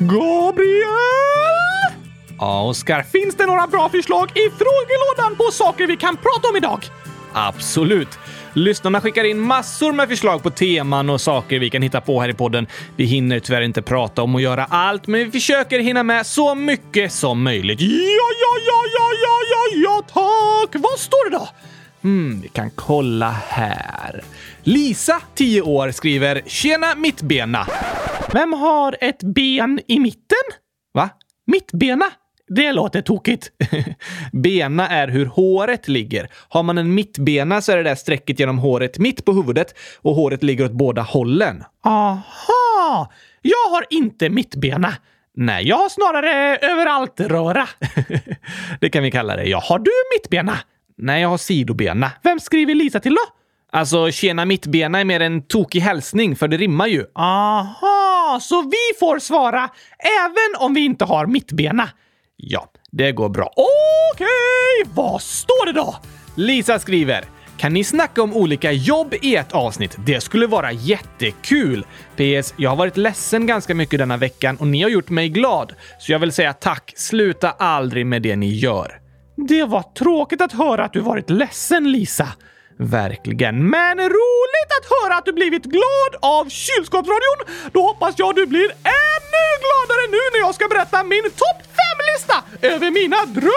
Gabriel! Ja, Oskar, finns det några bra förslag i frågelådan på saker vi kan prata om idag? Absolut! Lyssnarna skickar in massor med förslag på teman och saker vi kan hitta på här i podden. Vi hinner tyvärr inte prata om och göra allt, men vi försöker hinna med så mycket som möjligt. Ja, ja, ja, ja, ja, ja, ja, tack! Vad står det då? Hmm, vi kan kolla här. Lisa, 10 år, skriver “Tjena mittbena”. Vem har ett ben i mitten? Va? Mittbena? Det låter tokigt. Bena är hur håret ligger. Har man en mittbena så är det där strecket genom håret mitt på huvudet och håret ligger åt båda hållen. Aha! Jag har inte mittbena. Nej, jag har snarare överallt-röra. det kan vi kalla det. Ja, har du mittbena? Nej, jag har sidobena. Vem skriver Lisa till då? Alltså, tjena mittbena är mer en tokig hälsning, för det rimmar ju. Aha, så vi får svara även om vi inte har mittbena? Ja, det går bra. Okej, okay, vad står det då? Lisa skriver kan ni snacka om olika jobb i ett avsnitt? Det skulle vara jättekul! PS. Jag har varit ledsen ganska mycket denna veckan och ni har gjort mig glad. Så jag vill säga tack. Sluta aldrig med det ni gör. Det var tråkigt att höra att du varit ledsen, Lisa. Verkligen. Men roligt att höra att du blivit glad av kylskåpsradion! Då hoppas jag du blir ännu gladare nu när jag ska berätta min topp 5-lista över mina drömjobb!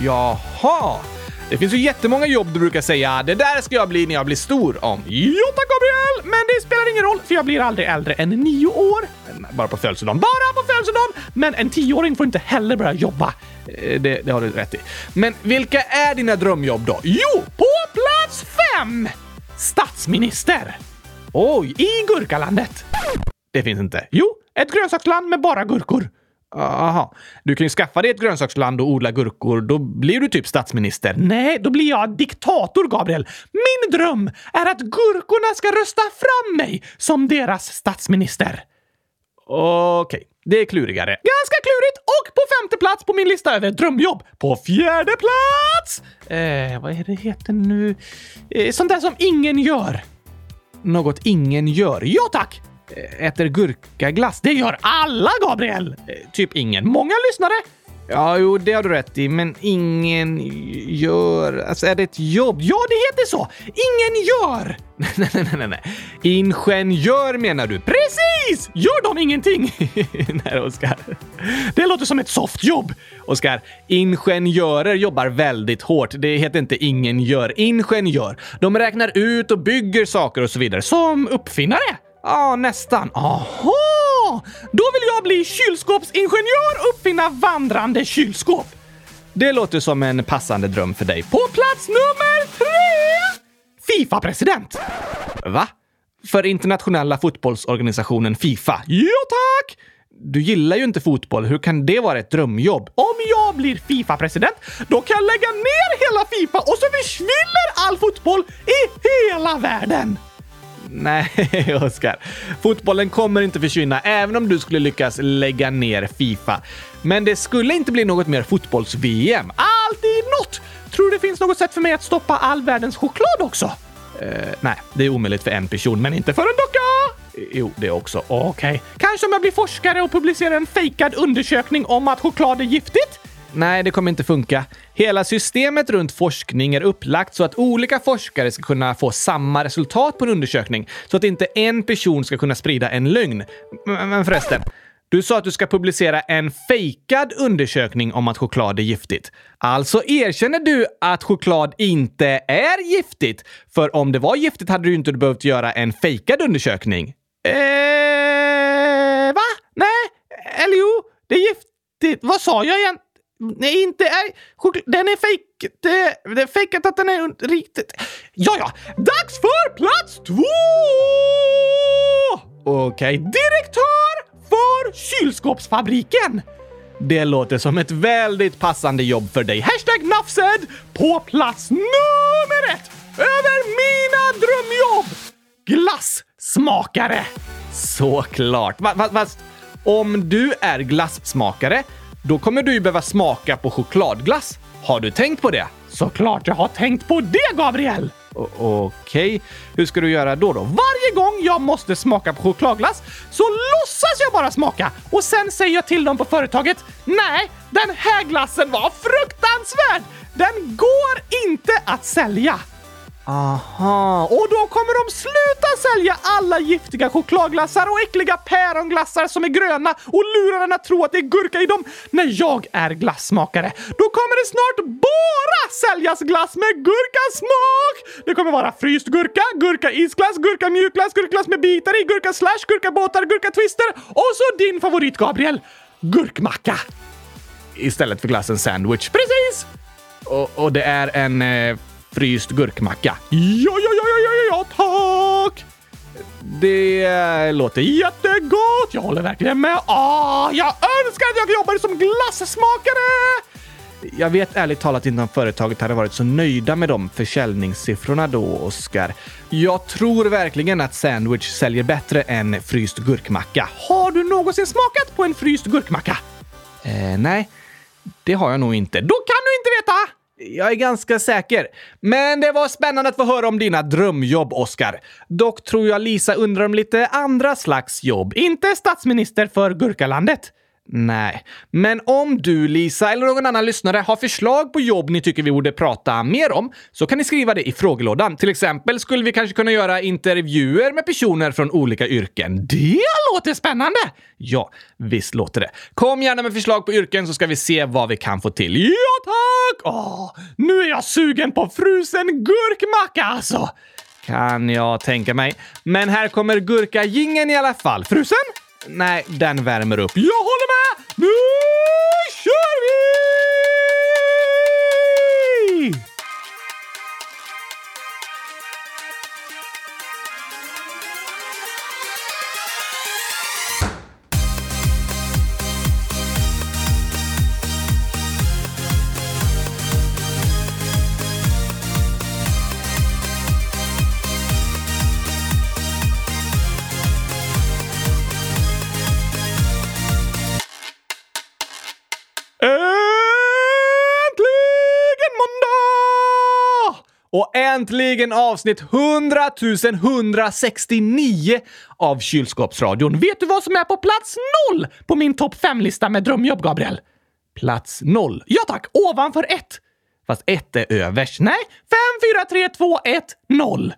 Jaha! Det finns ju jättemånga jobb du brukar säga “det där ska jag bli när jag blir stor” om. Jo tack Gabriel! Men det spelar ingen roll för jag blir aldrig äldre än nio år. Bara på födelsedagen. Bara på födelsedagen! Men en tioåring får inte heller börja jobba. Eh, det, det har du rätt i. Men vilka är dina drömjobb då? Jo, på plats fem! Statsminister. Oj, i Gurkalandet. Det finns inte. Jo, ett grönsaksland med bara gurkor. Aha. Du kan ju skaffa dig ett grönsaksland och odla gurkor. Då blir du typ statsminister. Nej, då blir jag diktator, Gabriel. Min dröm är att gurkorna ska rösta fram mig som deras statsminister. Okej, okay. det är klurigare. Ganska klurigt och på femte plats på min lista över drömjobb. På fjärde plats! Eh, vad är det heter nu? Eh, sånt där som ingen gör. Något ingen gör. Ja, tack! Eh, äter gurkaglass. Det gör alla, Gabriel! Eh, typ ingen. Många lyssnare. Ja, jo, det har du rätt i, men ingen gör... Alltså, är det ett jobb? Ja, det heter så! Ingen gör! nej, nej, nej, nej. Ingenjör menar du? Precis! Gör de ingenting? nej, Oskar. Det låter som ett softjobb. Oskar, ingenjörer jobbar väldigt hårt. Det heter inte ingen gör. Ingenjör. De räknar ut och bygger saker och så vidare. Som uppfinnare. Ja, nästan. Aha! Då vill jag bli kylskåpsingenjör och uppfinna vandrande kylskåp. Det låter som en passande dröm för dig. På plats nummer tre! Fifa-president. Va? För internationella fotbollsorganisationen Fifa? Ja, tack! Du gillar ju inte fotboll. Hur kan det vara ett drömjobb? Om jag blir Fifa-president, då kan jag lägga ner hela Fifa och så försvinner all fotboll i hela världen. Nej, Oskar. Fotbollen kommer inte försvinna även om du skulle lyckas lägga ner Fifa. Men det skulle inte bli något mer fotbolls-VM. Alltid något! Tror du det finns något sätt för mig att stoppa all världens choklad också? Uh, nej, det är omöjligt för en person, men inte för en docka! Eh, jo, det också. Okej. Okay. Kanske om jag blir forskare och publicerar en fejkad undersökning om att choklad är giftigt? Nej, det kommer inte funka. Hela systemet runt forskning är upplagt så att olika forskare ska kunna få samma resultat på en undersökning, så att inte en person ska kunna sprida en lögn. Men förresten, du sa att du ska publicera en fejkad undersökning om att choklad är giftigt. Alltså erkänner du att choklad inte är giftigt? För om det var giftigt hade du inte behövt göra en fejkad undersökning. Eh, va? Nej, eller jo, det är giftigt. Vad sa jag egentligen? Nej, inte är... Den är fejk... Det, det är fejkat att den är riktigt... Ja, ja. Dags för plats två! Okej, okay. direktör för kylskåpsfabriken. Det låter som ett väldigt passande jobb för dig. Hashtag Nafsed på plats nummer ett över mina drömjobb! Glassmakare. Såklart. Fast om du är glassmakare då kommer du ju behöva smaka på chokladglass. Har du tänkt på det? Såklart jag har tänkt på det, Gabriel! Okej, hur ska du göra då då? Varje gång jag måste smaka på chokladglass så låtsas jag bara smaka och sen säger jag till dem på företaget Nej, den här glassen var fruktansvärd! Den går inte att sälja. Aha, och då kommer de sluta sälja alla giftiga chokladglassar och äckliga päronglassar som är gröna och lurar den att tro att det är gurka i dem när jag är glassmakare. Då kommer det snart bara säljas glass med gurkasmak! Det kommer vara fryst gurka, gurka isglass, gurka mjukglass, gurkglass med bitar i, gurka slash, gurka båtar, gurka twister och så din favorit Gabriel, gurkmacka. Istället för glassen sandwich. Precis! Och, och det är en eh, fryst gurkmacka. Ja, ja, ja, ja, ja, ja, tack! Det låter jättegott! Jag håller verkligen med. Åh, jag önskar att jag jobbade som glassmakare! Jag vet ärligt talat inte om företaget hade varit så nöjda med de försäljningssiffrorna då, Oskar. Jag tror verkligen att sandwich säljer bättre än fryst gurkmacka. Har du någonsin smakat på en fryst gurkmacka? Eh, nej, det har jag nog inte. Då kan du inte veta! Jag är ganska säker. Men det var spännande att få höra om dina drömjobb, Oscar. Dock tror jag Lisa undrar om lite andra slags jobb. Inte statsminister för Gurkalandet. Nej, men om du, Lisa, eller någon annan lyssnare har förslag på jobb ni tycker vi borde prata mer om så kan ni skriva det i frågelådan. Till exempel skulle vi kanske kunna göra intervjuer med personer från olika yrken. Det låter spännande! Ja, visst låter det. Kom gärna med förslag på yrken så ska vi se vad vi kan få till. Ja, tack! Åh, nu är jag sugen på frusen gurkmacka alltså! Kan jag tänka mig. Men här kommer gurkagingen i alla fall. Frusen? Nej, den värmer upp. Jag håller med! Nu kör vi! Och äntligen avsnitt 100 169 av Kylskåpsradion. Vet du vad som är på plats noll på min topp 5-lista med drömjobb, Gabriel? Plats noll. Ja tack, ovanför ett. Fast ett är övers. Nej, 5, 4, 3, 2, 1, 0.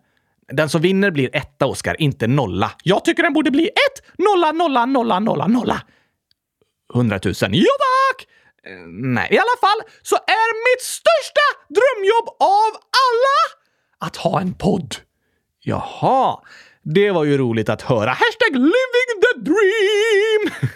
Den som vinner blir etta, Oskar, inte nolla. Jag tycker den borde bli ett, nolla, nolla, nolla, nolla, nolla. 100 000. Ja tack! Eh, nej, i alla fall så är mitt största drömjobb av alla att ha en podd. Jaha, det var ju roligt att höra. Hashtag living the dream!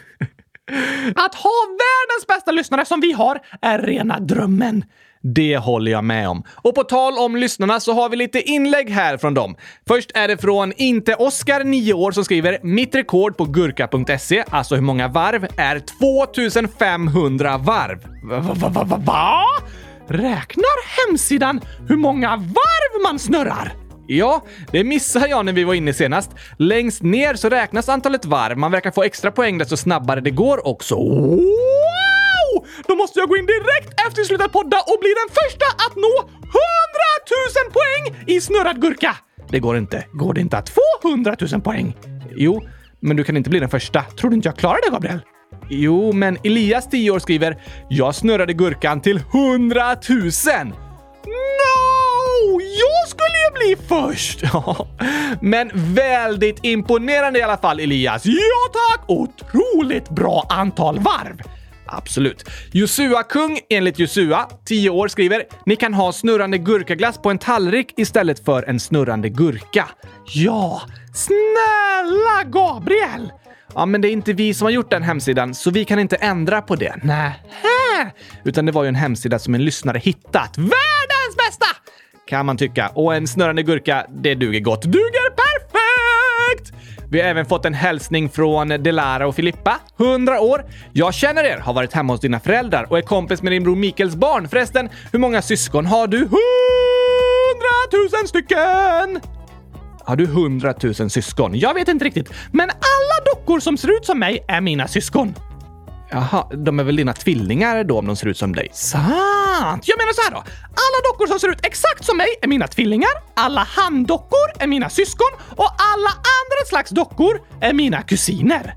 Att ha världens bästa lyssnare som vi har är rena drömmen. Det håller jag med om. Och på tal om lyssnarna så har vi lite inlägg här från dem. Först är det från Inte Oskar, 9 år, som skriver “Mitt rekord på gurka.se, alltså hur många varv, är 2500 varv.” Va? va, va, va, va. Räknar hemsidan hur många varv man snurrar? Ja, det missade jag när vi var inne senast. Längst ner så räknas antalet varv. Man verkar få extra poäng desto snabbare det går också. What? Då måste jag gå in direkt efter slutat podda och bli den första att nå 100 000 poäng i snurrad gurka! Det går inte. Går det inte att få 100 000 poäng? Jo, men du kan inte bli den första. Tror du inte jag klarar det, Gabriel? Jo, men Elias, 10 år, skriver “Jag snurrade gurkan till 100 000”. No! Jag skulle ju bli först! Ja, men väldigt imponerande i alla fall, Elias. Ja tack! Otroligt bra antal varv. Absolut. Josua-kung, enligt Josua, 10 år, skriver “Ni kan ha snurrande gurkaglass på en tallrik istället för en snurrande gurka”. Ja, snälla Gabriel! Ja, men det är inte vi som har gjort den hemsidan, så vi kan inte ändra på det. Nähä! Utan det var ju en hemsida som en lyssnare hittat. Världens bästa! Kan man tycka. Och en snurrande gurka, det duger gott. Duger! Vi har även fått en hälsning från Delara och Filippa, 100 år. Jag känner er, har varit hemma hos dina föräldrar och är kompis med din bror Mikels barn. Förresten, hur många syskon har du? 100 000 stycken! Har du 100 000 syskon? Jag vet inte riktigt, men alla dockor som ser ut som mig är mina syskon. Jaha, de är väl dina tvillingar då om de ser ut som dig? Sant! Jag menar så här då. Alla dockor som ser ut exakt som mig är mina tvillingar, alla handdockor är mina syskon och alla andra slags dockor är mina kusiner.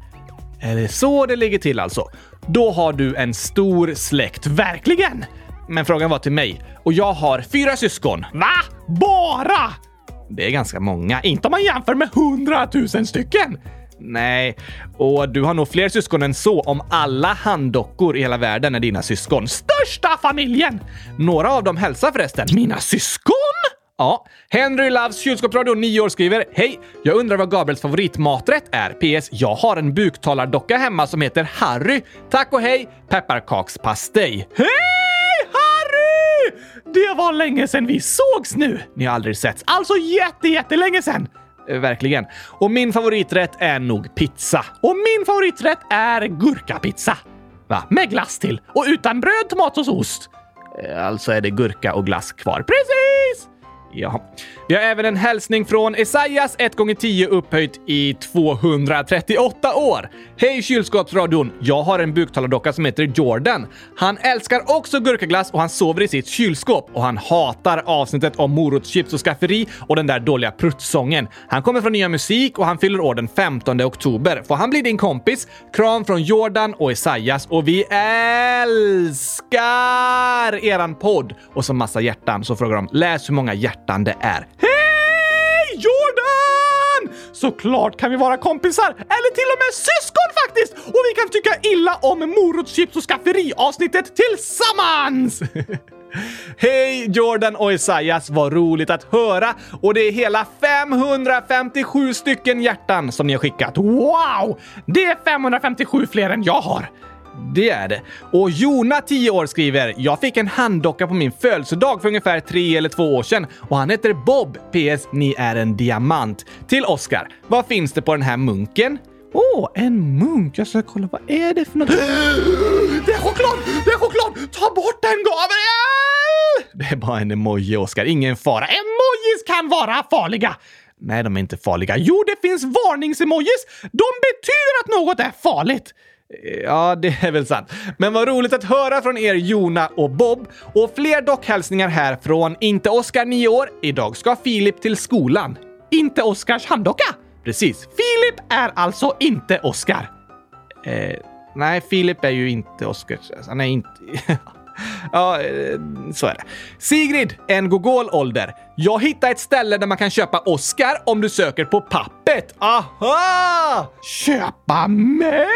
Är det så det ligger till alltså? Då har du en stor släkt, verkligen! Men frågan var till mig och jag har fyra syskon. Va? Bara? Det är ganska många, inte om man jämför med hundratusen stycken. Nej, och du har nog fler syskon än så om alla handdockor i hela världen är dina syskon. Största familjen! Några av dem hälsar förresten. Mina syskon? Ja. Henry Loves kylskåpsradio 9 år skriver Hej! Jag undrar vad Gabriels favoritmaträtt är. PS. Jag har en buktalardocka hemma som heter Harry. Tack och hej! Pepparkakspastej. Hej Harry! Det var länge sedan vi sågs nu. Ni har aldrig setts. Alltså jätte, jättelänge sedan. Eh, verkligen. Och min favoriträtt är nog pizza. Och min favoriträtt är gurkapizza. Va? Med glass till. Och utan bröd, tomat och ost. Eh, alltså är det gurka och glass kvar. Precis! Jaha. Vi har även en hälsning från Esaias 1x10 upphöjt i 238 år. Hej kylskåpsradion! Jag har en buktalardocka som heter Jordan. Han älskar också gurkaglass och han sover i sitt kylskåp. Och han hatar avsnittet om morotschips och skafferi och den där dåliga pruttsången. Han kommer från Nya Musik och han fyller år den 15 oktober. Får han bli din kompis? Kram från Jordan och Esaias och vi älskar eran podd! Och så massa hjärtan. Så frågar de läs hur många hjärtan det är. Hej Jordan! Såklart kan vi vara kompisar, eller till och med syskon faktiskt! Och vi kan tycka illa om morotschips och skafferi avsnittet tillsammans! Hej Jordan och Esaias, vad roligt att höra! Och det är hela 557 stycken hjärtan som ni har skickat. Wow! Det är 557 fler än jag har. Det är det. Och Jona, 10 år, skriver “Jag fick en handdocka på min födelsedag för ungefär tre eller två år sedan och han heter Bob. PS. Ni är en diamant. Till Oscar. Vad finns det på den här munken?” Åh, oh, en munk. Jag ska kolla. Vad är det för något? Det är choklad! Det är choklad! Ta bort den, Gabriel! Det är bara en emoji, Oscar. Ingen fara. Emojis kan vara farliga! Nej, de är inte farliga. Jo, det finns varningsemojis. De betyder att något är farligt. Ja, det är väl sant. Men vad roligt att höra från er Jona och Bob. Och fler dockhälsningar här från Inte Oskar 9 år. Idag ska Filip till skolan. Inte Oskars handdocka? Precis. Filip är alltså inte Oskar. Eh, nej, Filip är ju inte Oskars. Han är inte... Ja, eh, så är det. Sigrid, en gogol-ålder. Jag hittade ett ställe där man kan köpa Oscar om du söker på pappet. Aha! Köpa mig?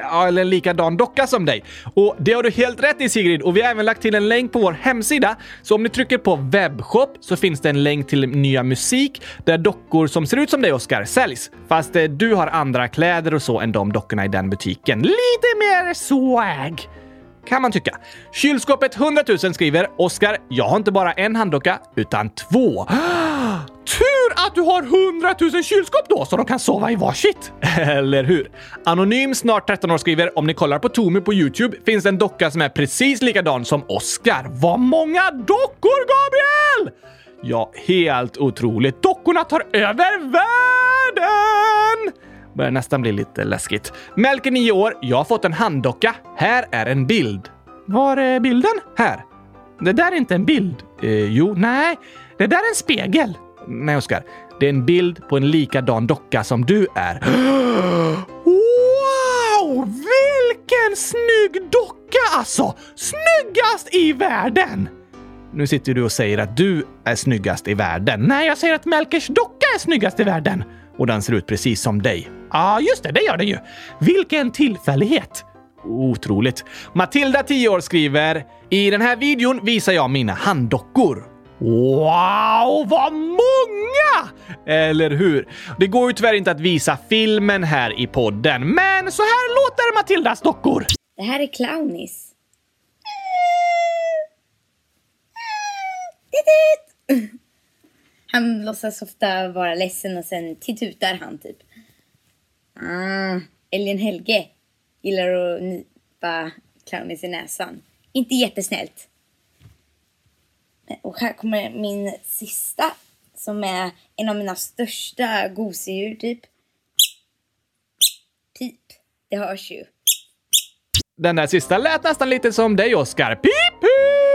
Ja, eller en likadan docka som dig. Och det har du helt rätt i Sigrid och vi har även lagt till en länk på vår hemsida. Så om ni trycker på webbshop så finns det en länk till nya musik där dockor som ser ut som dig Oscar säljs. Fast eh, du har andra kläder och så än de dockorna i den butiken. Lite mer swag! Kan man tycka. Kylskåpet 100 000 skriver Oskar, jag har inte bara en handdocka, utan två. Tur att du har 100 000 kylskåp då, så de kan sova i varsitt. Eller hur? Anonym, snart 13 år, skriver om ni kollar på Tomi på Youtube finns en docka som är precis likadan som Oskar. Vad många dockor, Gabriel! Ja, helt otroligt. Dockorna tar över världen! Börjar nästan bli lite läskigt. Melker 9 år. Jag har fått en handdocka. Här är en bild. Var är bilden? Här. Det där är inte en bild. Eh, jo, nej. Det där är en spegel. Nej, Oskar. Det är en bild på en likadan docka som du är. Wow! Vilken snygg docka alltså! Snyggast i världen! Nu sitter du och säger att du är snyggast i världen. Nej, jag säger att Melkers docka är snyggast i världen. Och den ser ut precis som dig. Ja, ah, just det, det gör den ju. Vilken tillfällighet! Otroligt. Matilda, 10 år, skriver “I den här videon visar jag mina handdockor. Wow, vad många! Eller hur? Det går ju tyvärr inte att visa filmen här i podden, men så här låter Matildas dockor. Det här är Clownis. Han låtsas ofta vara ledsen och sen titutar han typ. Ah, Älgen Helge gillar att nypa Clownis i näsan. Inte jättesnällt. Eh, och här kommer min sista som är en av mina största gosedjur typ. Pip. Det hörs ju. Den där sista lät nästan lite som dig, Oskar. Pip, pip!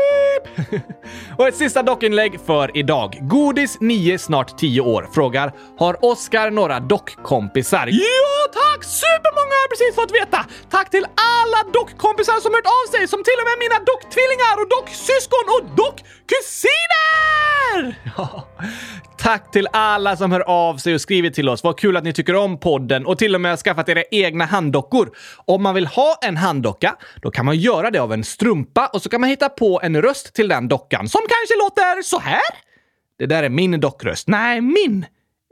och ett sista dockinlägg för idag. Godis 9, snart 10 år frågar Har Oskar några dockkompisar? Ja tack! Supermånga har jag precis fått veta! Tack till alla dockkompisar som hört av sig, som till och med mina docktvillingar och docksyskon och dockkusiner! Ja. Tack till alla som hör av sig och skriver till oss. Vad kul att ni tycker om podden och till och med har skaffat era egna handdockor. Om man vill ha en handdocka, då kan man göra det av en strumpa och så kan man hitta på en röst till den dockan som kanske låter så här. Det där är min dockröst. Nej, min.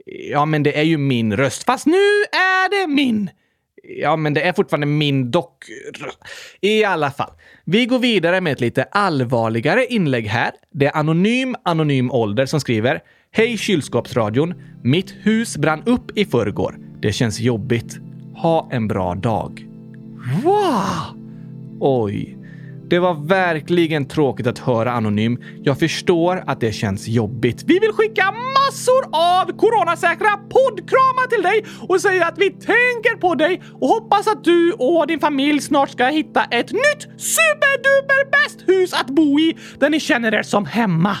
Ja, men det är ju min röst. Fast nu är det min. Ja, men det är fortfarande min dock... I alla fall. Vi går vidare med ett lite allvarligare inlägg här. Det är Anonym Anonym Ålder som skriver Hej kylskåpsradion! Mitt hus brann upp i förrgår. Det känns jobbigt. Ha en bra dag. Wow! Oj. Det var verkligen tråkigt att höra Anonym. Jag förstår att det känns jobbigt. Vi vill skicka massor av coronasäkra poddkramar till dig och säga att vi tänker på dig och hoppas att du och din familj snart ska hitta ett nytt superduper bäst hus att bo i där ni känner er som hemma.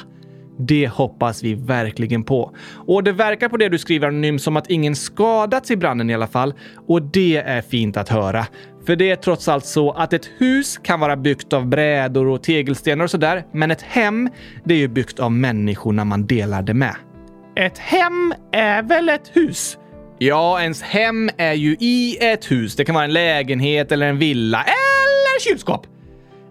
Det hoppas vi verkligen på. Och det verkar på det du skriver anonymt som att ingen skadats i branden i alla fall. Och det är fint att höra. För det är trots allt så att ett hus kan vara byggt av brädor och tegelstenar och sådär. Men ett hem, det är ju byggt av människorna man delar det med. Ett hem är väl ett hus? Ja, ens hem är ju i ett hus. Det kan vara en lägenhet eller en villa eller kylskåp.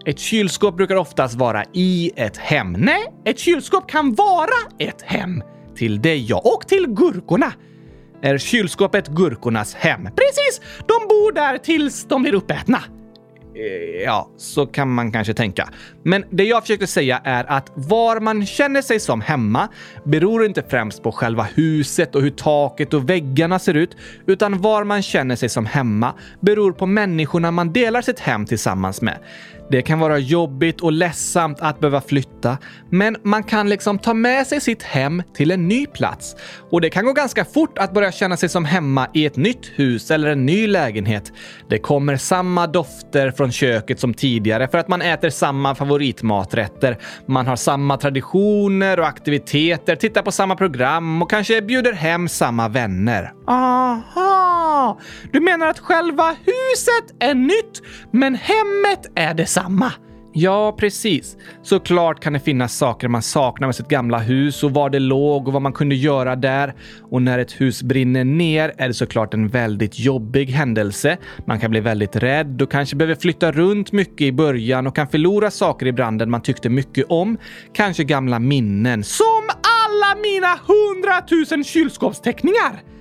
Ett kylskåp brukar oftast vara i ett hem. Nej, ett kylskåp kan vara ett hem. Till dig ja, och till gurkorna. Är kylskåpet gurkornas hem? Precis! De bor där tills de blir uppätna. Eh, ja, så kan man kanske tänka. Men det jag försökte säga är att var man känner sig som hemma beror inte främst på själva huset och hur taket och väggarna ser ut, utan var man känner sig som hemma beror på människorna man delar sitt hem tillsammans med. Det kan vara jobbigt och ledsamt att behöva flytta, men man kan liksom ta med sig sitt hem till en ny plats. Och det kan gå ganska fort att börja känna sig som hemma i ett nytt hus eller en ny lägenhet. Det kommer samma dofter från köket som tidigare för att man äter samma favoritmaträtter. Man har samma traditioner och aktiviteter, tittar på samma program och kanske bjuder hem samma vänner. Aha! Du menar att själva huset är nytt, men hemmet är detsamma? Ja, precis. Såklart kan det finnas saker man saknar med sitt gamla hus och var det låg och vad man kunde göra där. Och när ett hus brinner ner är det såklart en väldigt jobbig händelse. Man kan bli väldigt rädd och kanske behöver flytta runt mycket i början och kan förlora saker i branden man tyckte mycket om. Kanske gamla minnen, som alla mina hundratusen kylskåpsteckningar!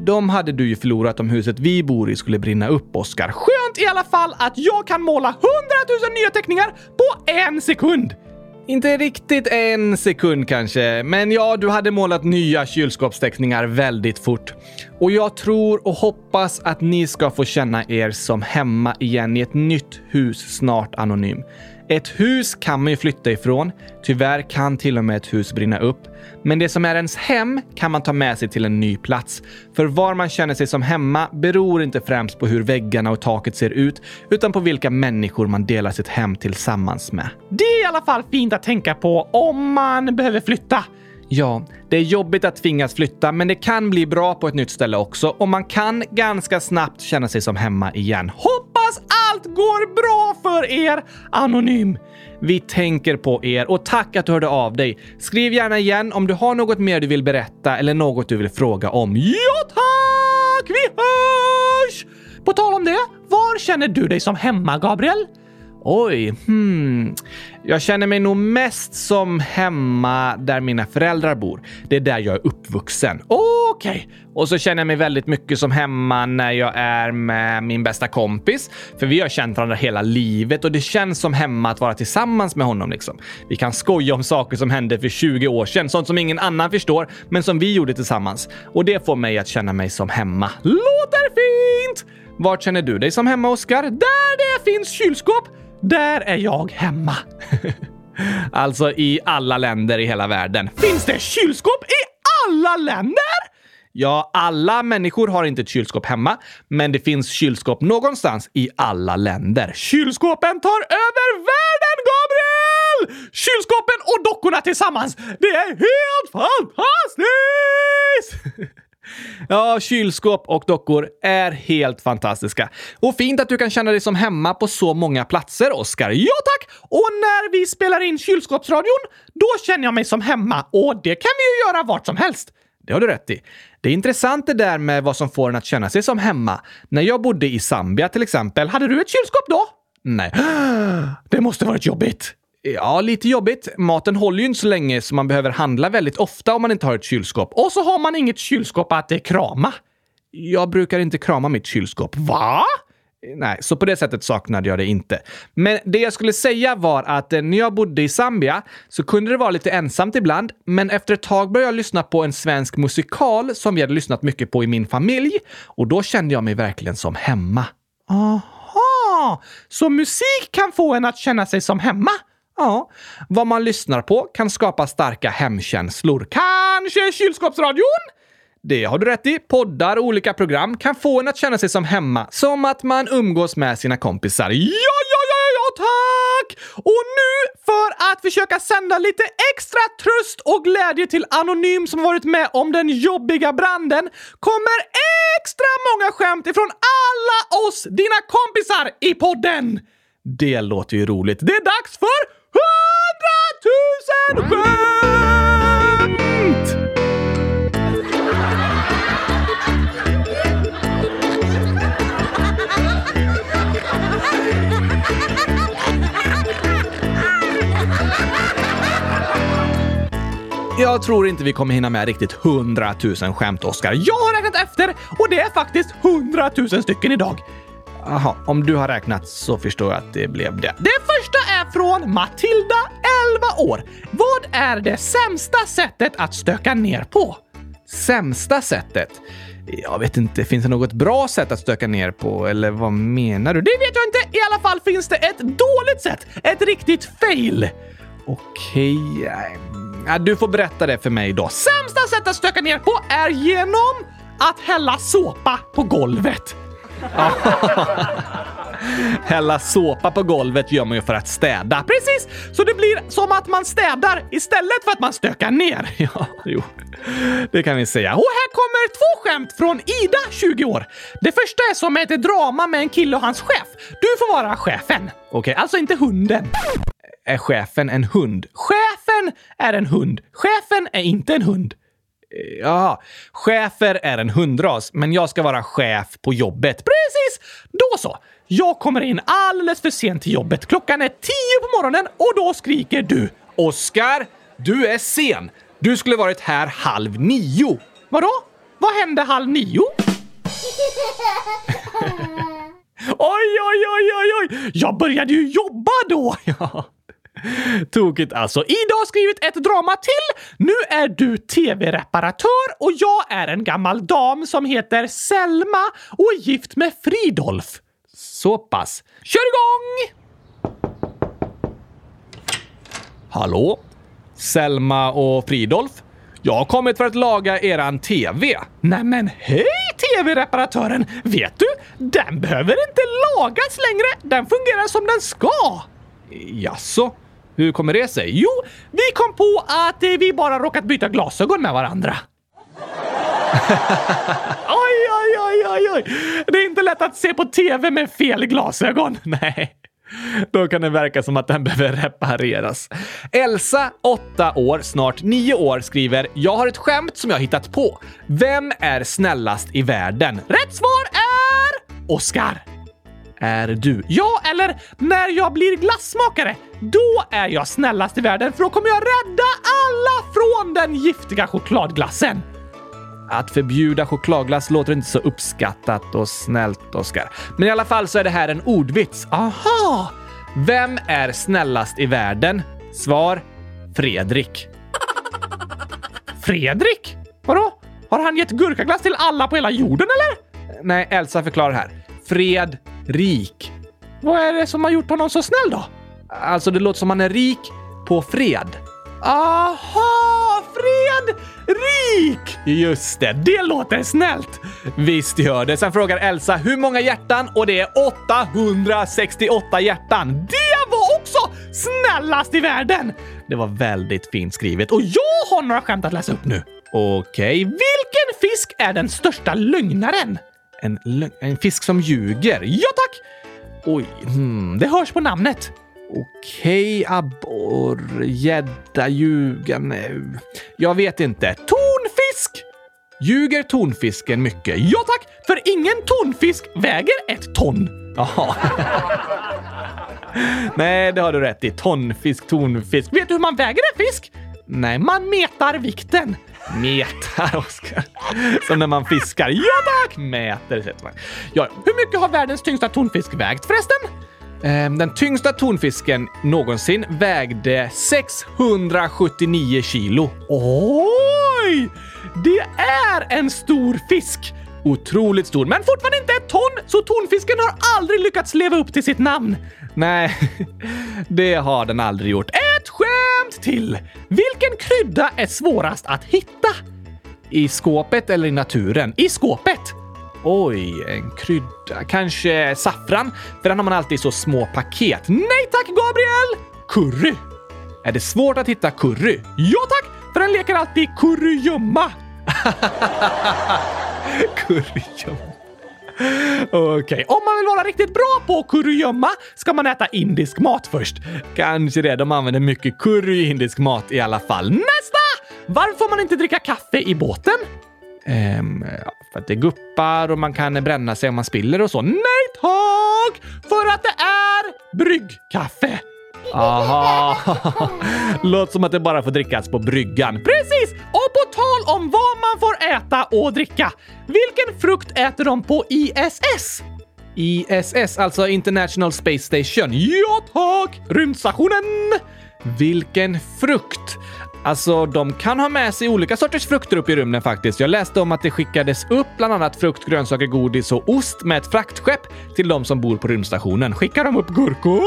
De hade du ju förlorat om huset vi bor i skulle brinna upp, Oskar. Skönt i alla fall att jag kan måla hundratusen nya teckningar på en sekund! Inte riktigt en sekund kanske, men ja, du hade målat nya kylskåpsteckningar väldigt fort. Och jag tror och hoppas att ni ska få känna er som hemma igen i ett nytt hus snart, Anonym. Ett hus kan man ju flytta ifrån. Tyvärr kan till och med ett hus brinna upp. Men det som är ens hem kan man ta med sig till en ny plats. För var man känner sig som hemma beror inte främst på hur väggarna och taket ser ut, utan på vilka människor man delar sitt hem tillsammans med. Det är i alla fall fint att tänka på om man behöver flytta. Ja, det är jobbigt att tvingas flytta, men det kan bli bra på ett nytt ställe också och man kan ganska snabbt känna sig som hemma igen. Hoppas allt går bra för er, Anonym! Vi tänker på er och tack att du hörde av dig. Skriv gärna igen om du har något mer du vill berätta eller något du vill fråga om. Ja tack! Vi hörs! På tal om det, var känner du dig som hemma, Gabriel? Oj, hmm. Jag känner mig nog mest som hemma där mina föräldrar bor. Det är där jag är uppvuxen. Okej. Okay. Och så känner jag mig väldigt mycket som hemma när jag är med min bästa kompis. För vi har känt varandra hela livet och det känns som hemma att vara tillsammans med honom. Liksom. Vi kan skoja om saker som hände för 20 år sedan. Sånt som ingen annan förstår, men som vi gjorde tillsammans. Och det får mig att känna mig som hemma. Låter fint! Vart känner du dig som hemma, Oskar? Där det finns kylskåp där är jag hemma. alltså i alla länder i hela världen. Finns det kylskåp i alla länder? Ja, alla människor har inte ett kylskåp hemma, men det finns kylskåp någonstans i alla länder. Kylskåpen tar över världen, Gabriel! Kylskåpen och dockorna tillsammans! Det är helt fantastiskt! Ja, kylskåp och dockor är helt fantastiska. Och fint att du kan känna dig som hemma på så många platser, Oskar. Ja tack! Och när vi spelar in kylskåpsradion, då känner jag mig som hemma och det kan vi ju göra vart som helst. Det har du rätt i. Det är intressant det där med vad som får en att känna sig som hemma. När jag bodde i Zambia till exempel, hade du ett kylskåp då? Nej. Det måste varit jobbigt. Ja, lite jobbigt. Maten håller ju inte så länge så man behöver handla väldigt ofta om man inte har ett kylskåp. Och så har man inget kylskåp att eh, krama. Jag brukar inte krama mitt kylskåp. Va? Nej, så på det sättet saknade jag det inte. Men det jag skulle säga var att eh, när jag bodde i Zambia så kunde det vara lite ensamt ibland, men efter ett tag började jag lyssna på en svensk musikal som vi hade lyssnat mycket på i min familj och då kände jag mig verkligen som hemma. Aha! Så musik kan få en att känna sig som hemma? Ja, vad man lyssnar på kan skapa starka hemkänslor. Kanske kylskåpsradion? Det har du rätt i. Poddar och olika program kan få en att känna sig som hemma. Som att man umgås med sina kompisar. Ja, ja, ja, ja, tack! Och nu, för att försöka sända lite extra tröst och glädje till Anonym som varit med om den jobbiga branden, kommer extra många skämt ifrån alla oss, dina kompisar, i podden! Det låter ju roligt. Det är dags för 100 000 skämt! Jag tror inte vi kommer hinna med riktigt 100 000 skämt, Oskar. Jag har räknat efter och det är faktiskt 100 000 stycken idag. Jaha, om du har räknat så förstår jag att det blev det. Det första är från Matilda, 11 år. Vad är det sämsta sättet att stöka ner på? Sämsta sättet? Jag vet inte, finns det något bra sätt att stöka ner på? Eller vad menar du? Det vet jag inte. I alla fall finns det ett dåligt sätt. Ett riktigt fail. Okej, eh, okay. du får berätta det för mig då. Sämsta sättet att stöka ner på är genom att hälla såpa på golvet. Hälla såpa på golvet gör man ju för att städa. Precis! Så det blir som att man städar istället för att man stökar ner. Ja, jo. Det kan vi säga. Och här kommer två skämt från Ida, 20 år. Det första är som ett drama med en kille och hans chef. Du får vara chefen. Okej, okay, alltså inte hunden. Är chefen en hund? Chefen är en hund. Chefen är inte en hund. Ja, chefer är en hundras, men jag ska vara chef på jobbet. Precis! Då så! Jag kommer in alldeles för sent till jobbet. Klockan är tio på morgonen och då skriker du “Oskar, du är sen! Du skulle varit här halv nio!” Vadå? Vad hände halv nio? oj, oj, oj, oj, oj! Jag började ju jobba då! Ja. Tokigt alltså. Ida har skrivit ett drama till. Nu är du tv-reparatör och jag är en gammal dam som heter Selma och är gift med Fridolf. Så pass. Kör igång! Hallå? Selma och Fridolf? Jag har kommit för att laga eran TV. Nämen hej TV-reparatören! Vet du? Den behöver inte lagas längre. Den fungerar som den ska. Jaså? Hur kommer det sig? Jo, vi kom på att eh, vi bara råkat byta glasögon med varandra. oj, oj, oj, oj, oj! Det är inte lätt att se på TV med fel glasögon. Nej. Då kan det verka som att den behöver repareras. Elsa, 8 år, snart 9 år, skriver “Jag har ett skämt som jag hittat på. Vem är snällast i världen?” Rätt svar är Oscar är du. Ja, eller när jag blir glassmakare, då är jag snällast i världen för då kommer jag rädda alla från den giftiga chokladglassen. Att förbjuda chokladglass låter inte så uppskattat och snällt, Oskar. Men i alla fall så är det här en ordvits. Aha! Vem är snällast i världen? Svar Fredrik. Fredrik? Vadå? Har han gett gurkaglass till alla på hela jorden eller? Nej, Elsa förklarar här. Fred rik. Vad är det som har gjort honom så snäll då? Alltså, det låter som han är rik på fred. Aha! Fred rik! Just det, det låter snällt. Visst gör det. Sen frågar Elsa hur många hjärtan och det är 868 hjärtan. Det var också snällast i världen! Det var väldigt fint skrivet och jag har några skämt att läsa upp nu. Okej, vilken fisk är den största lögnaren? En, en fisk som ljuger? Ja tack! Oj, hmm, det hörs på namnet. Okej, abborr, gädda, ljuga... Jag vet inte. Tonfisk! Ljuger tonfisken mycket? Ja tack, för ingen tonfisk väger ett ton. Jaha. Nej, det har du rätt i. Tonfisk, tonfisk. Vet du hur man väger en fisk? Nej, man metar vikten. Metar, Oskar. Som när man fiskar. Ja tack! Mäter sätter man. Ja, hur mycket har världens tyngsta tonfisk vägt förresten? Ehm, Den tyngsta tonfisken någonsin vägde 679 kilo. Oj! Det är en stor fisk! Otroligt stor, men fortfarande inte ett ton, så tonfisken har aldrig lyckats leva upp till sitt namn. Nej, det har den aldrig gjort. Ett skämt till! Vilken krydda är svårast att hitta? I skåpet eller i naturen? I skåpet! Oj, en krydda. Kanske saffran? För den har man alltid i så små paket. Nej tack, Gabriel! Curry. Är det svårt att hitta curry? Ja tack, för den leker alltid kurragömma. kurragömma. Okej, om man vill vara riktigt bra på kurragömma ska man äta indisk mat först. Kanske det, de använder mycket curry i indisk mat i alla fall. Nästa! Varför får man inte dricka kaffe i båten? Ehm, ja, för att det guppar och man kan bränna sig om man spiller och så. Nej tack! För att det är bryggkaffe! Aha! Låter som att det bara får drickas på bryggan. Precis! Och på tal om vad man får äta och dricka. Vilken frukt äter de på ISS? ISS, alltså International Space Station. Ja tack! Rymdstationen! Vilken frukt! Alltså, de kan ha med sig olika sorters frukter upp i rymden faktiskt. Jag läste om att det skickades upp bland annat frukt, grönsaker, godis och ost med ett fraktskepp till de som bor på rymdstationen. Skickar de upp gurkor?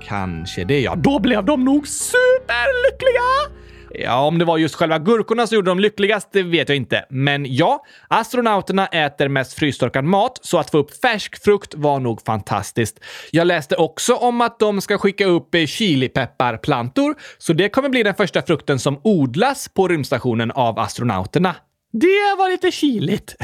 Kanske det, ja. Då blev de nog superlyckliga! Ja, om det var just själva gurkorna som gjorde dem lyckligast, det vet jag inte. Men ja, astronauterna äter mest frystorkad mat, så att få upp färsk frukt var nog fantastiskt. Jag läste också om att de ska skicka upp eh, chilipepparplantor, så det kommer bli den första frukten som odlas på rymdstationen av astronauterna. Det var lite kiligt.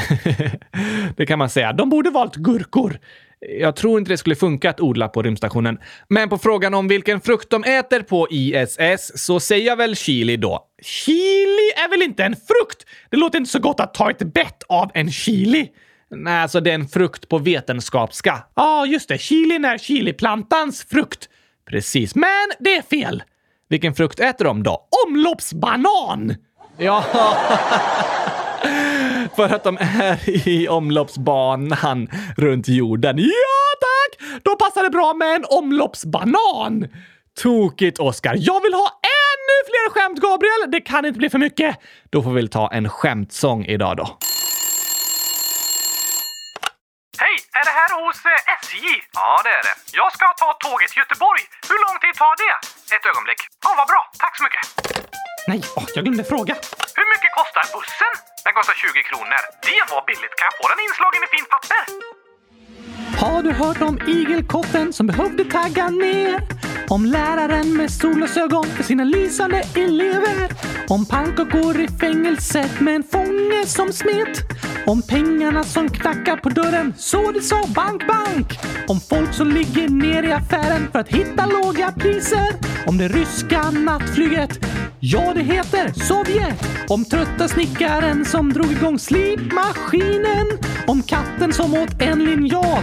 det kan man säga. De borde valt gurkor. Jag tror inte det skulle funka att odla på rymdstationen. Men på frågan om vilken frukt de äter på ISS så säger jag väl chili då. Chili är väl inte en frukt? Det låter inte så gott att ta ett bett av en chili. Nej, alltså det är en frukt på vetenskapska. Ja, ah, just det. Chilin är chiliplantans frukt. Precis, men det är fel. Vilken frukt äter de då? Omloppsbanan! Ja, för att de är i omloppsbanan runt jorden. Ja, tack! Då passar det bra med en omloppsbanan. Tokigt, Oskar. Jag vill ha ännu fler skämt, Gabriel! Det kan inte bli för mycket. Då får vi väl ta en skämtsång idag då. Hej! Är det här hos eh, SJ? Ja, det är det. Jag ska ta tåget till Göteborg. Hur lång tid tar det? Ett ögonblick. Ja, vad bra. Tack så mycket. Nej, åh, jag glömde fråga. Hur mycket kostar bussen? Den kostar 20 kronor. Det var billigt. Kan jag få den inslagen i fint papper? Har du hört om igelkotten som behövde tagga ner? Om läraren med solglasögon för sina lysande elever? Om pannkakor i fängelset med en fånge som smet? Om pengarna som knackar på dörren så det sa bank, bank? Om folk som ligger ner i affären för att hitta låga priser? Om det ryska nattflyget? Ja, det heter Sovjet! Om trötta snickaren som drog igång slipmaskinen? Om katten som åt en linjal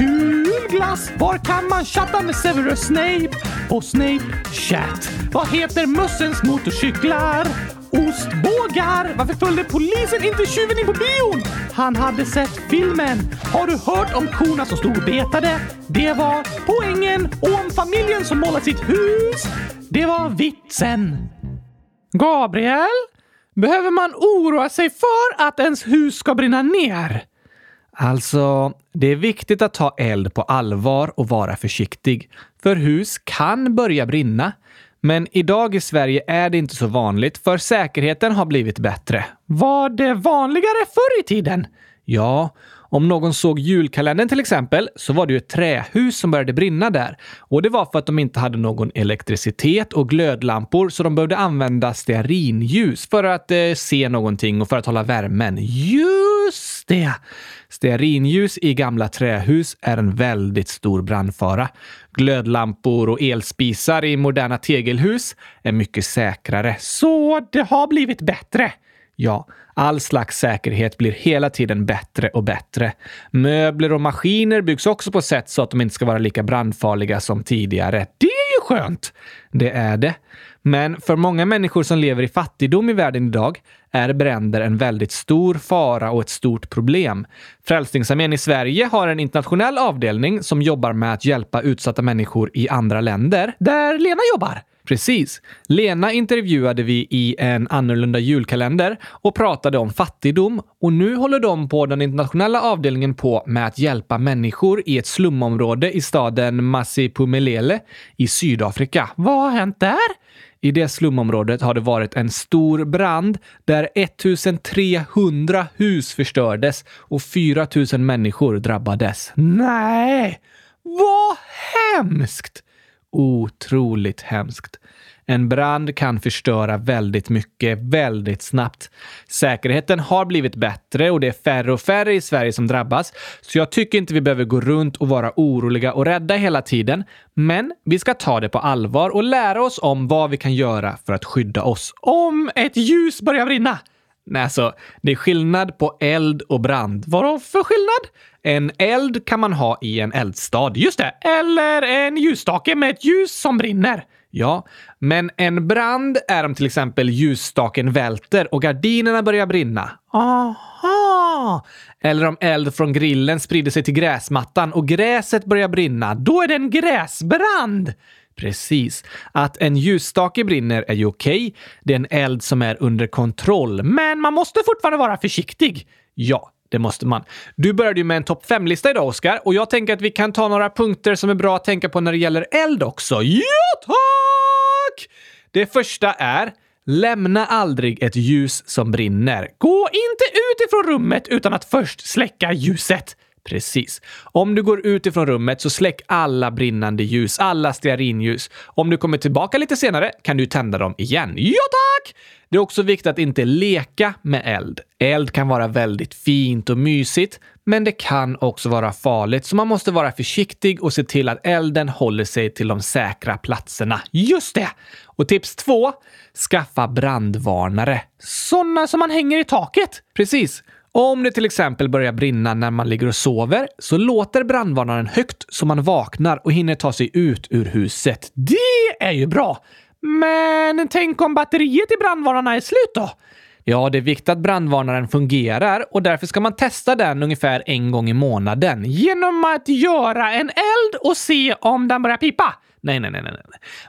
Kul glass! Var kan man chatta med Severus Snape? På Snape Chat. Vad heter mössens motorcyklar? Ostbågar! Varför följde polisen inte tjuven in på bion? Han hade sett filmen. Har du hört om korna som stod och betade? Det var poängen. Och om familjen som målat sitt hus? Det var vitsen. Gabriel? Behöver man oroa sig för att ens hus ska brinna ner? Alltså, det är viktigt att ta eld på allvar och vara försiktig. För hus kan börja brinna. Men idag i Sverige är det inte så vanligt, för säkerheten har blivit bättre. Var det vanligare förr i tiden? Ja, om någon såg julkalendern till exempel så var det ju ett trähus som började brinna där. Och det var för att de inte hade någon elektricitet och glödlampor så de behövde använda stearinljus för att eh, se någonting och för att hålla värmen. Just det! Stearinljus i gamla trähus är en väldigt stor brandfara. Glödlampor och elspisar i moderna tegelhus är mycket säkrare. Så det har blivit bättre? Ja, all slags säkerhet blir hela tiden bättre och bättre. Möbler och maskiner byggs också på sätt så att de inte ska vara lika brandfarliga som tidigare. Det är ju skönt! Det är det. Men för många människor som lever i fattigdom i världen idag är bränder en väldigt stor fara och ett stort problem. Frälsningsarmén i Sverige har en internationell avdelning som jobbar med att hjälpa utsatta människor i andra länder, där Lena jobbar. Precis. Lena intervjuade vi i en annorlunda julkalender och pratade om fattigdom och nu håller de på den internationella avdelningen på med att hjälpa människor i ett slumområde i staden Masipumelele i Sydafrika. Vad har hänt där? I det slumområdet har det varit en stor brand där 1300 hus förstördes och 4000 människor drabbades. Nej! Vad hemskt! Otroligt hemskt. En brand kan förstöra väldigt mycket väldigt snabbt. Säkerheten har blivit bättre och det är färre och färre i Sverige som drabbas, så jag tycker inte vi behöver gå runt och vara oroliga och rädda hela tiden. Men vi ska ta det på allvar och lära oss om vad vi kan göra för att skydda oss. Om ett ljus börjar brinna! Nej, alltså, det är skillnad på eld och brand. Vad för skillnad? En eld kan man ha i en eldstad, just det. Eller en ljusstake med ett ljus som brinner. Ja, men en brand är om till exempel ljusstaken välter och gardinerna börjar brinna. Aha! Eller om eld från grillen sprider sig till gräsmattan och gräset börjar brinna. Då är det en gräsbrand! Precis. Att en ljusstake brinner är ju okej. Okay. Det är en eld som är under kontroll, men man måste fortfarande vara försiktig. Ja, det måste man. Du började ju med en topp 5-lista idag, Oskar, och jag tänker att vi kan ta några punkter som är bra att tänka på när det gäller eld också. Ja, tack! Det första är Lämna aldrig ett ljus som brinner. Gå inte ut ifrån rummet utan att först släcka ljuset. Precis. Om du går ut ifrån rummet så släck alla brinnande ljus, alla stearinljus. Om du kommer tillbaka lite senare kan du tända dem igen. Ja tack! Det är också viktigt att inte leka med eld. Eld kan vara väldigt fint och mysigt, men det kan också vara farligt, så man måste vara försiktig och se till att elden håller sig till de säkra platserna. Just det! Och tips två, skaffa brandvarnare. Sådana som man hänger i taket. Precis. Om det till exempel börjar brinna när man ligger och sover så låter brandvarnaren högt så man vaknar och hinner ta sig ut ur huset. Det är ju bra! Men tänk om batteriet i brandvarnarna är slut då? Ja, det är viktigt att brandvarnaren fungerar och därför ska man testa den ungefär en gång i månaden genom att göra en eld och se om den börjar pipa. Nej, nej, nej, nej.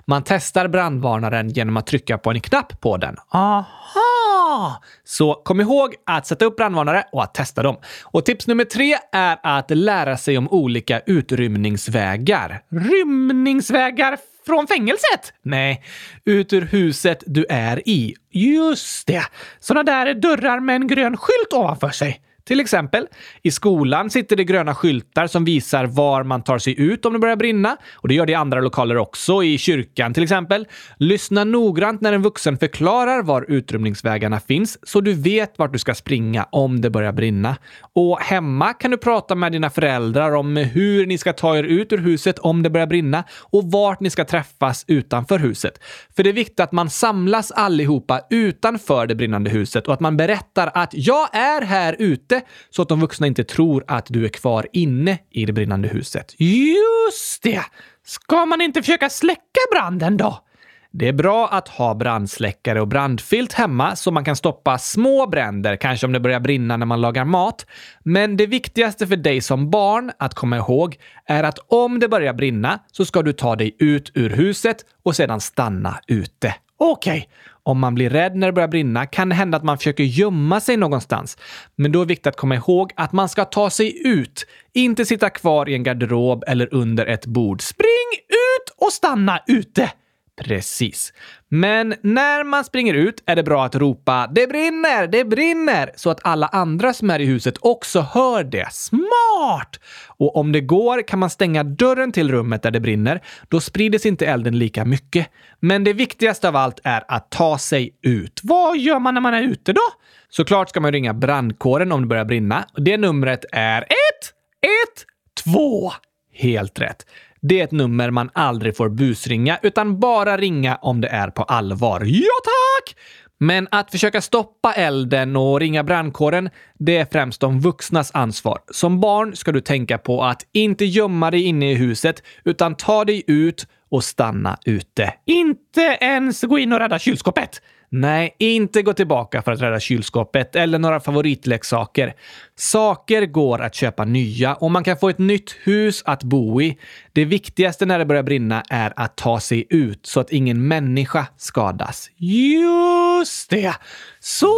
Man testar brandvarnaren genom att trycka på en knapp på den. Aha! Så kom ihåg att sätta upp brandvarnare och att testa dem. Och tips nummer tre är att lära sig om olika utrymningsvägar. Rymningsvägar från fängelset? Nej, ut ur huset du är i. Just det! Såna där dörrar med en grön skylt ovanför sig. Till exempel, i skolan sitter det gröna skyltar som visar var man tar sig ut om det börjar brinna. Och det gör det i andra lokaler också, i kyrkan till exempel. Lyssna noggrant när en vuxen förklarar var utrymningsvägarna finns så du vet vart du ska springa om det börjar brinna. Och hemma kan du prata med dina föräldrar om hur ni ska ta er ut ur huset om det börjar brinna och vart ni ska träffas utanför huset. För det är viktigt att man samlas allihopa utanför det brinnande huset och att man berättar att jag är här ute så att de vuxna inte tror att du är kvar inne i det brinnande huset. Just det! Ska man inte försöka släcka branden då? Det är bra att ha brandsläckare och brandfilt hemma så man kan stoppa små bränder, kanske om det börjar brinna när man lagar mat. Men det viktigaste för dig som barn att komma ihåg är att om det börjar brinna så ska du ta dig ut ur huset och sedan stanna ute. Okej, okay. Om man blir rädd när det börjar brinna kan det hända att man försöker gömma sig någonstans. Men då är det viktigt att komma ihåg att man ska ta sig ut, inte sitta kvar i en garderob eller under ett bord. Spring ut och stanna ute! Precis. Men när man springer ut är det bra att ropa “Det brinner! Det brinner!” så att alla andra som är i huset också hör det. Smart! Och om det går kan man stänga dörren till rummet där det brinner. Då sprider sig inte elden lika mycket. Men det viktigaste av allt är att ta sig ut. Vad gör man när man är ute då? Såklart ska man ringa brandkåren om det börjar brinna. Det numret är 112. Helt rätt. Det är ett nummer man aldrig får busringa, utan bara ringa om det är på allvar. Ja, tack! Men att försöka stoppa elden och ringa brandkåren, det är främst de vuxnas ansvar. Som barn ska du tänka på att inte gömma dig inne i huset, utan ta dig ut och stanna ute. Inte ens gå in och rädda kylskåpet! Nej, inte gå tillbaka för att rädda kylskåpet eller några favoritleksaker. Saker går att köpa nya och man kan få ett nytt hus att bo i. Det viktigaste när det börjar brinna är att ta sig ut så att ingen människa skadas. Just det! Så,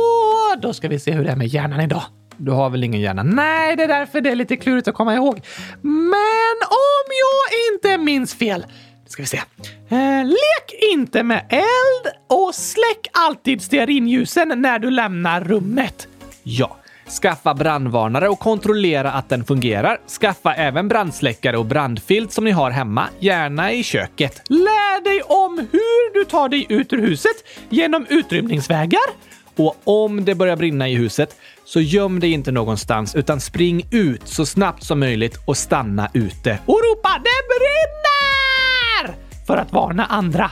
då ska vi se hur det är med hjärnan idag. Du har väl ingen hjärna? Nej, det är därför det är lite klurigt att komma ihåg. Men om jag inte minns fel ska vi se. Eh, lek inte med eld och släck alltid stearinljusen när du lämnar rummet. Ja. Skaffa brandvarnare och kontrollera att den fungerar. Skaffa även brandsläckare och brandfilt som ni har hemma, gärna i köket. Lär dig om hur du tar dig ut ur huset genom utrymningsvägar. Och om det börjar brinna i huset, så göm dig inte någonstans utan spring ut så snabbt som möjligt och stanna ute och ropa “Det brinner!” För att varna andra.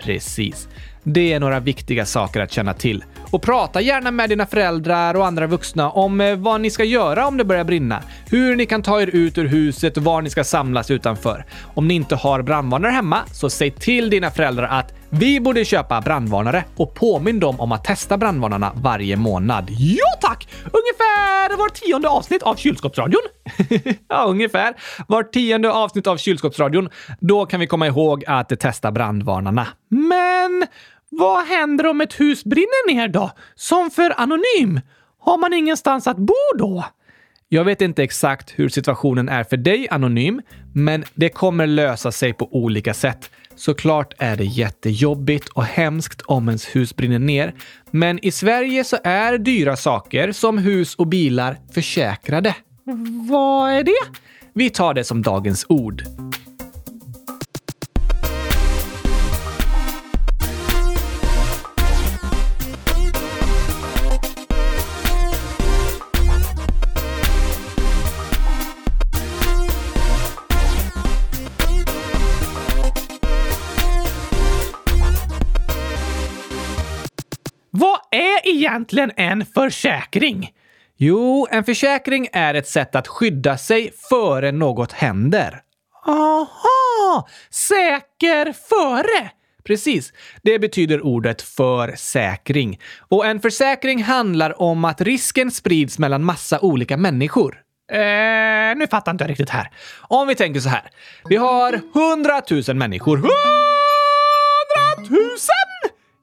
Precis. Det är några viktiga saker att känna till. Och prata gärna med dina föräldrar och andra vuxna om eh, vad ni ska göra om det börjar brinna. Hur ni kan ta er ut ur huset och var ni ska samlas utanför. Om ni inte har brandvarnare hemma, så säg till dina föräldrar att vi borde köpa brandvarnare och påminn dem om att testa brandvarnarna varje månad. Ja tack! Ungefär var tionde avsnitt av kylskåpsradion. ja, ungefär. Var tionde avsnitt av kylskåpsradion. Då kan vi komma ihåg att testa brandvarnarna. Men vad händer om ett hus brinner ner då? Som för Anonym? Har man ingenstans att bo då? Jag vet inte exakt hur situationen är för dig, Anonym, men det kommer lösa sig på olika sätt. Såklart är det jättejobbigt och hemskt om ens hus brinner ner, men i Sverige så är dyra saker som hus och bilar försäkrade. Vad är det? Vi tar det som dagens ord. Egentligen en försäkring? Jo, en försäkring är ett sätt att skydda sig före något händer. Aha! Säker före! Precis. Det betyder ordet försäkring. Och en försäkring handlar om att risken sprids mellan massa olika människor. Eh, nu fattar inte jag riktigt här. Om vi tänker så här. Vi har hundratusen människor. Hundratusen!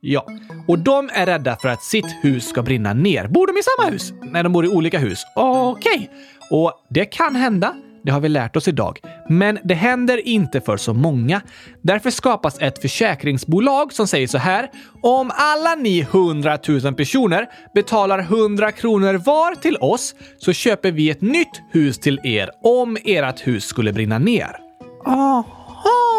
Ja, och de är rädda för att sitt hus ska brinna ner. Bor de i samma hus? Nej, de bor i olika hus. Okej. Okay. Och det kan hända. Det har vi lärt oss idag. Men det händer inte för så många. Därför skapas ett försäkringsbolag som säger så här. Om alla ni 100 000 personer betalar 100 kronor var till oss så köper vi ett nytt hus till er om ert hus skulle brinna ner. Aha!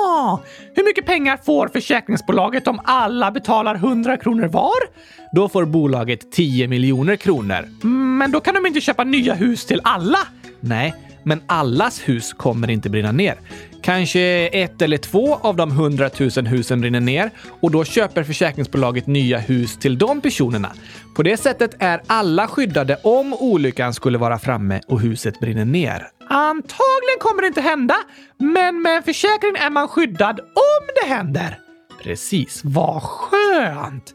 Hur mycket pengar får försäkringsbolaget om alla betalar 100 kronor var? Då får bolaget 10 miljoner kronor. Men då kan de inte köpa nya hus till alla. Nej, men allas hus kommer inte brinna ner. Kanske ett eller två av de hundratusen husen brinner ner och då köper försäkringsbolaget nya hus till de personerna. På det sättet är alla skyddade om olyckan skulle vara framme och huset brinner ner. Antagligen kommer det inte hända, men med en försäkring är man skyddad om det händer. Precis, vad skönt!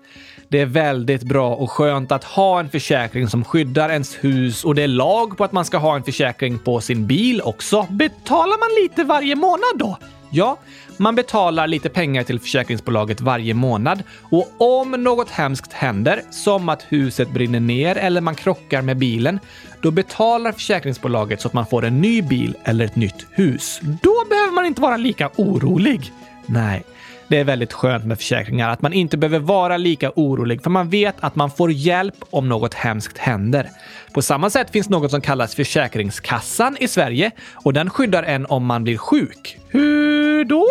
Det är väldigt bra och skönt att ha en försäkring som skyddar ens hus och det är lag på att man ska ha en försäkring på sin bil också. Betalar man lite varje månad då? Ja, man betalar lite pengar till försäkringsbolaget varje månad och om något hemskt händer, som att huset brinner ner eller man krockar med bilen, då betalar försäkringsbolaget så att man får en ny bil eller ett nytt hus. Då behöver man inte vara lika orolig. Nej, det är väldigt skönt med försäkringar att man inte behöver vara lika orolig för man vet att man får hjälp om något hemskt händer. På samma sätt finns något som kallas Försäkringskassan i Sverige och den skyddar en om man blir sjuk. Hur då?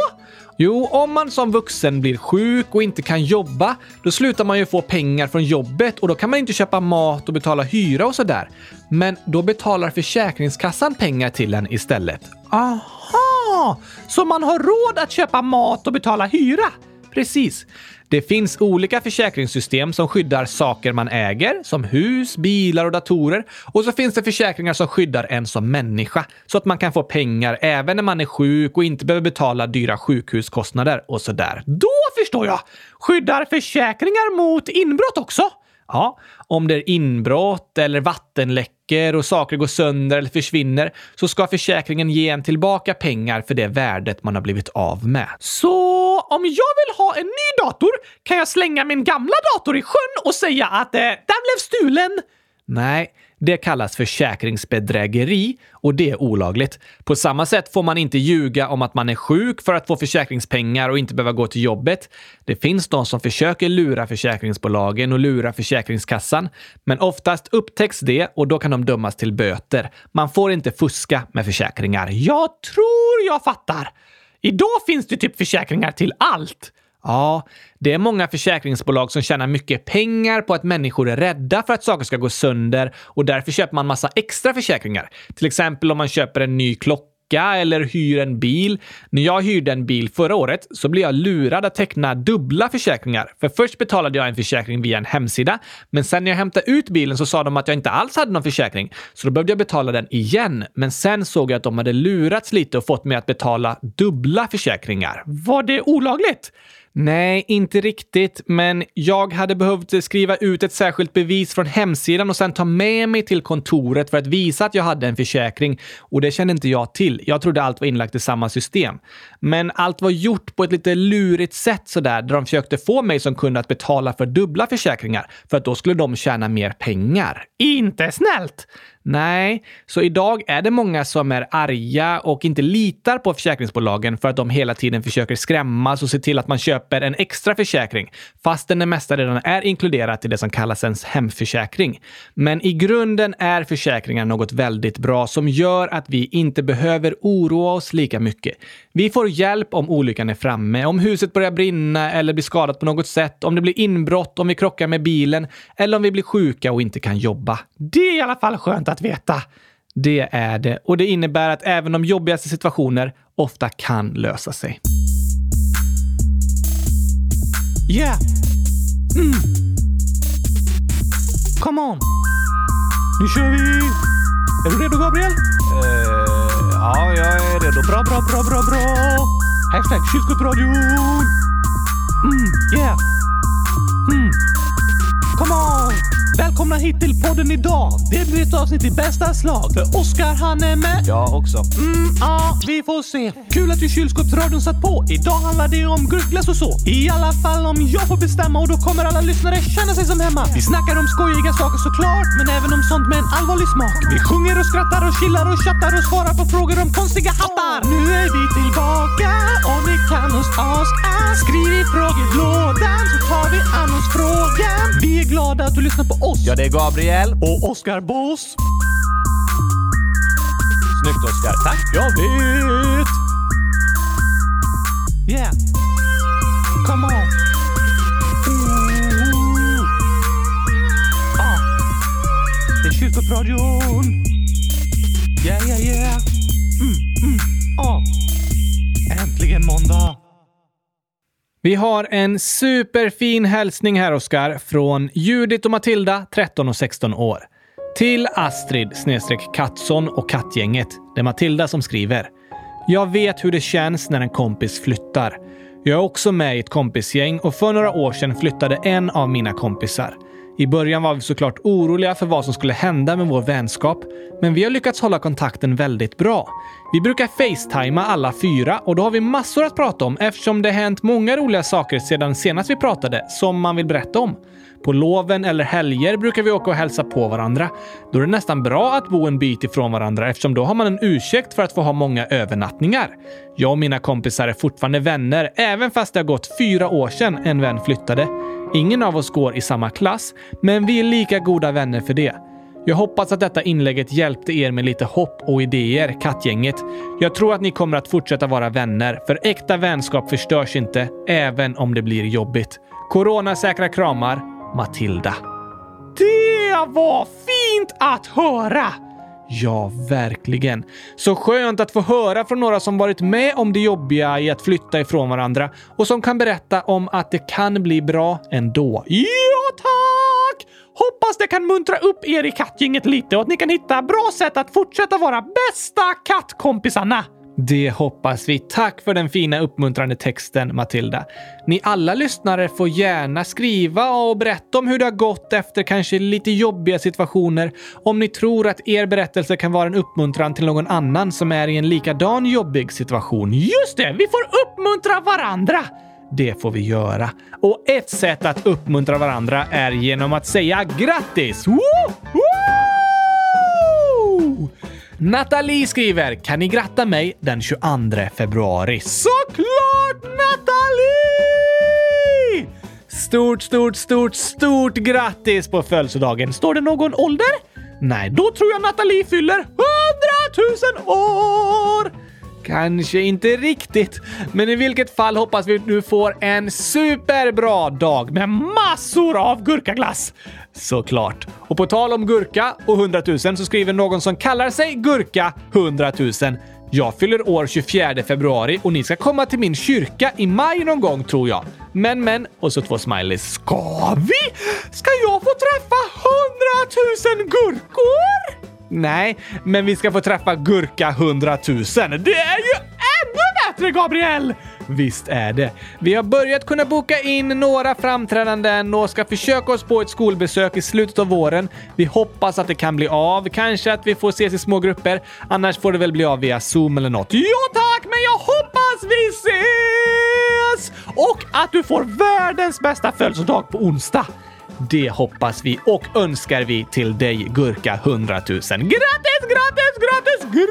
Jo, om man som vuxen blir sjuk och inte kan jobba, då slutar man ju få pengar från jobbet och då kan man inte köpa mat och betala hyra och sådär. Men då betalar Försäkringskassan pengar till en istället. Aha! Så man har råd att köpa mat och betala hyra? Precis. Det finns olika försäkringssystem som skyddar saker man äger, som hus, bilar och datorer. Och så finns det försäkringar som skyddar en som människa, så att man kan få pengar även när man är sjuk och inte behöver betala dyra sjukhuskostnader och sådär. Då förstår jag! Skyddar försäkringar mot inbrott också? Ja, om det är inbrott eller läcker och saker går sönder eller försvinner så ska försäkringen ge en tillbaka pengar för det värdet man har blivit av med. Så om jag vill ha en ny dator kan jag slänga min gamla dator i sjön och säga att eh, den blev stulen? Nej, det kallas försäkringsbedrägeri och det är olagligt. På samma sätt får man inte ljuga om att man är sjuk för att få försäkringspengar och inte behöva gå till jobbet. Det finns de som försöker lura försäkringsbolagen och lura Försäkringskassan, men oftast upptäcks det och då kan de dömas till böter. Man får inte fuska med försäkringar. Jag tror jag fattar. Idag finns det typ försäkringar till allt. Ja, det är många försäkringsbolag som tjänar mycket pengar på att människor är rädda för att saker ska gå sönder och därför köper man massa extra försäkringar. Till exempel om man köper en ny klocka eller hyr en bil. När jag hyrde en bil förra året så blev jag lurad att teckna dubbla försäkringar. För först betalade jag en försäkring via en hemsida, men sen när jag hämtade ut bilen så sa de att jag inte alls hade någon försäkring. Så då behövde jag betala den igen. Men sen såg jag att de hade lurats lite och fått mig att betala dubbla försäkringar. Var det olagligt? Nej, inte riktigt, men jag hade behövt skriva ut ett särskilt bevis från hemsidan och sen ta med mig till kontoret för att visa att jag hade en försäkring. Och det kände inte jag till. Jag trodde allt var inlagt i samma system. Men allt var gjort på ett lite lurigt sätt sådär, där de försökte få mig som kund att betala för dubbla försäkringar, för att då skulle de tjäna mer pengar. Inte snällt! Nej, så idag är det många som är arga och inte litar på försäkringsbolagen för att de hela tiden försöker skrämmas och se till att man köper en extra försäkring, fastän det mesta redan är inkluderat i det som kallas ens hemförsäkring. Men i grunden är försäkringar något väldigt bra som gör att vi inte behöver oroa oss lika mycket. Vi får hjälp om olyckan är framme, om huset börjar brinna eller blir skadat på något sätt, om det blir inbrott, om vi krockar med bilen eller om vi blir sjuka och inte kan jobba. Det är i alla fall skönt att veta. Det är det. Och det innebär att även de jobbigaste situationer ofta kan lösa sig. Yeah! Mm. Come on! Nu kör vi! Är du redo Gabriel? Uh, ja, jag är redo. Bra, bra, bra, bra, bra! Hashtag kylskåpsradion! Mm, yeah! Mm. Come on! Välkomna hit till podden idag. Det blir ett avsnitt i bästa slag. För Oskar han är med. Jag också. Mm, ja, vi får se. Kul att ju kylskåpsradion satt på. Idag handlar det om gurkglass och så. I alla fall om jag får bestämma och då kommer alla lyssnare känna sig som hemma. Vi snackar om skojiga saker såklart, men även om sånt med en allvarlig smak. Vi sjunger och skrattar och chillar och chattar och svarar på frågor om konstiga hattar. Nu är vi tillbaka och vi kan oss ask Skriv i frågelådan så tar vi an oss frågan. Vi är glada att du lyssnar på oss. Ja, det är Gabriel. Och Oskar Boss. Snyggt Oskar. Tack. Jag vet! Yeah. Come on. Ooh. Ah. Det är kyrkopradion. Yeah, yeah, yeah. Mm, mm. Ah. Äntligen måndag. Vi har en superfin hälsning här, Oskar, från Judith och Matilda, 13 och 16 år. Till Astrid snedstreck och kattgänget. Det är Matilda som skriver. Jag vet hur det känns när en kompis flyttar. Jag är också med i ett kompisgäng och för några år sedan flyttade en av mina kompisar. I början var vi såklart oroliga för vad som skulle hända med vår vänskap, men vi har lyckats hålla kontakten väldigt bra. Vi brukar facetima alla fyra och då har vi massor att prata om eftersom det hänt många roliga saker sedan senast vi pratade som man vill berätta om. På loven eller helger brukar vi åka och hälsa på varandra. Då är det nästan bra att bo en bit ifrån varandra eftersom då har man en ursäkt för att få ha många övernattningar. Jag och mina kompisar är fortfarande vänner, även fast det har gått fyra år sedan en vän flyttade. Ingen av oss går i samma klass, men vi är lika goda vänner för det. Jag hoppas att detta inlägget hjälpte er med lite hopp och idéer, kattgänget. Jag tror att ni kommer att fortsätta vara vänner, för äkta vänskap förstörs inte, även om det blir jobbigt. Coronasäkra kramar, Matilda. Det var fint att höra! Ja, verkligen. Så skönt att få höra från några som varit med om det jobbiga i att flytta ifrån varandra och som kan berätta om att det kan bli bra ändå. Ja, tack! Hoppas det kan muntra upp er i kattgänget lite och att ni kan hitta bra sätt att fortsätta vara bästa kattkompisarna. Det hoppas vi. Tack för den fina uppmuntrande texten, Matilda. Ni alla lyssnare får gärna skriva och berätta om hur det har gått efter kanske lite jobbiga situationer. Om ni tror att er berättelse kan vara en uppmuntran till någon annan som är i en likadan jobbig situation. Just det! Vi får uppmuntra varandra! Det får vi göra. Och ett sätt att uppmuntra varandra är genom att säga grattis! Woo! Nathalie skriver “Kan ni gratta mig den 22 februari?” Såklart Nathalie! Stort, stort, stort, stort grattis på födelsedagen. Står det någon ålder? Nej, då tror jag Nathalie fyller 100 000 år! Kanske inte riktigt, men i vilket fall hoppas vi att du får en superbra dag med massor av gurkaglass. Såklart. Och på tal om gurka och 100 000 så skriver någon som kallar sig Gurka 100 000. Jag fyller år 24 februari och ni ska komma till min kyrka i maj någon gång tror jag. Men men, och så två smileys. Ska vi? Ska jag få träffa 100 000 gurkor? Nej, men vi ska få träffa Gurka 100 000. Det är ju ännu bättre, Gabriel! Visst är det. Vi har börjat kunna boka in några framträdanden och ska försöka oss på ett skolbesök i slutet av våren. Vi hoppas att det kan bli av. Kanske att vi får ses i små grupper. Annars får det väl bli av via Zoom eller något. Ja tack, men jag hoppas vi ses! Och att du får världens bästa födelsedag på onsdag. Det hoppas vi och önskar vi till dig Gurka 100 000. Grattis, grattis, grattis, grattis!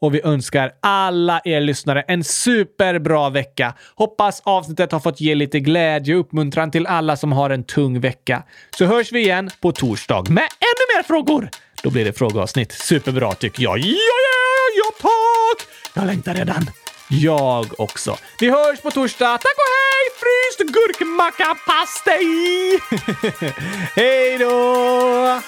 Och vi önskar alla er lyssnare en superbra vecka. Hoppas avsnittet har fått ge lite glädje och uppmuntran till alla som har en tung vecka. Så hörs vi igen på torsdag med ännu mer frågor. Då blir det frågeavsnitt. Superbra tycker jag. Ja, ja, ja, tack! Jag längtar redan. Jag också. Vi hörs på torsdag. Tack och hej! Fryst gurkmackapastej! hej då!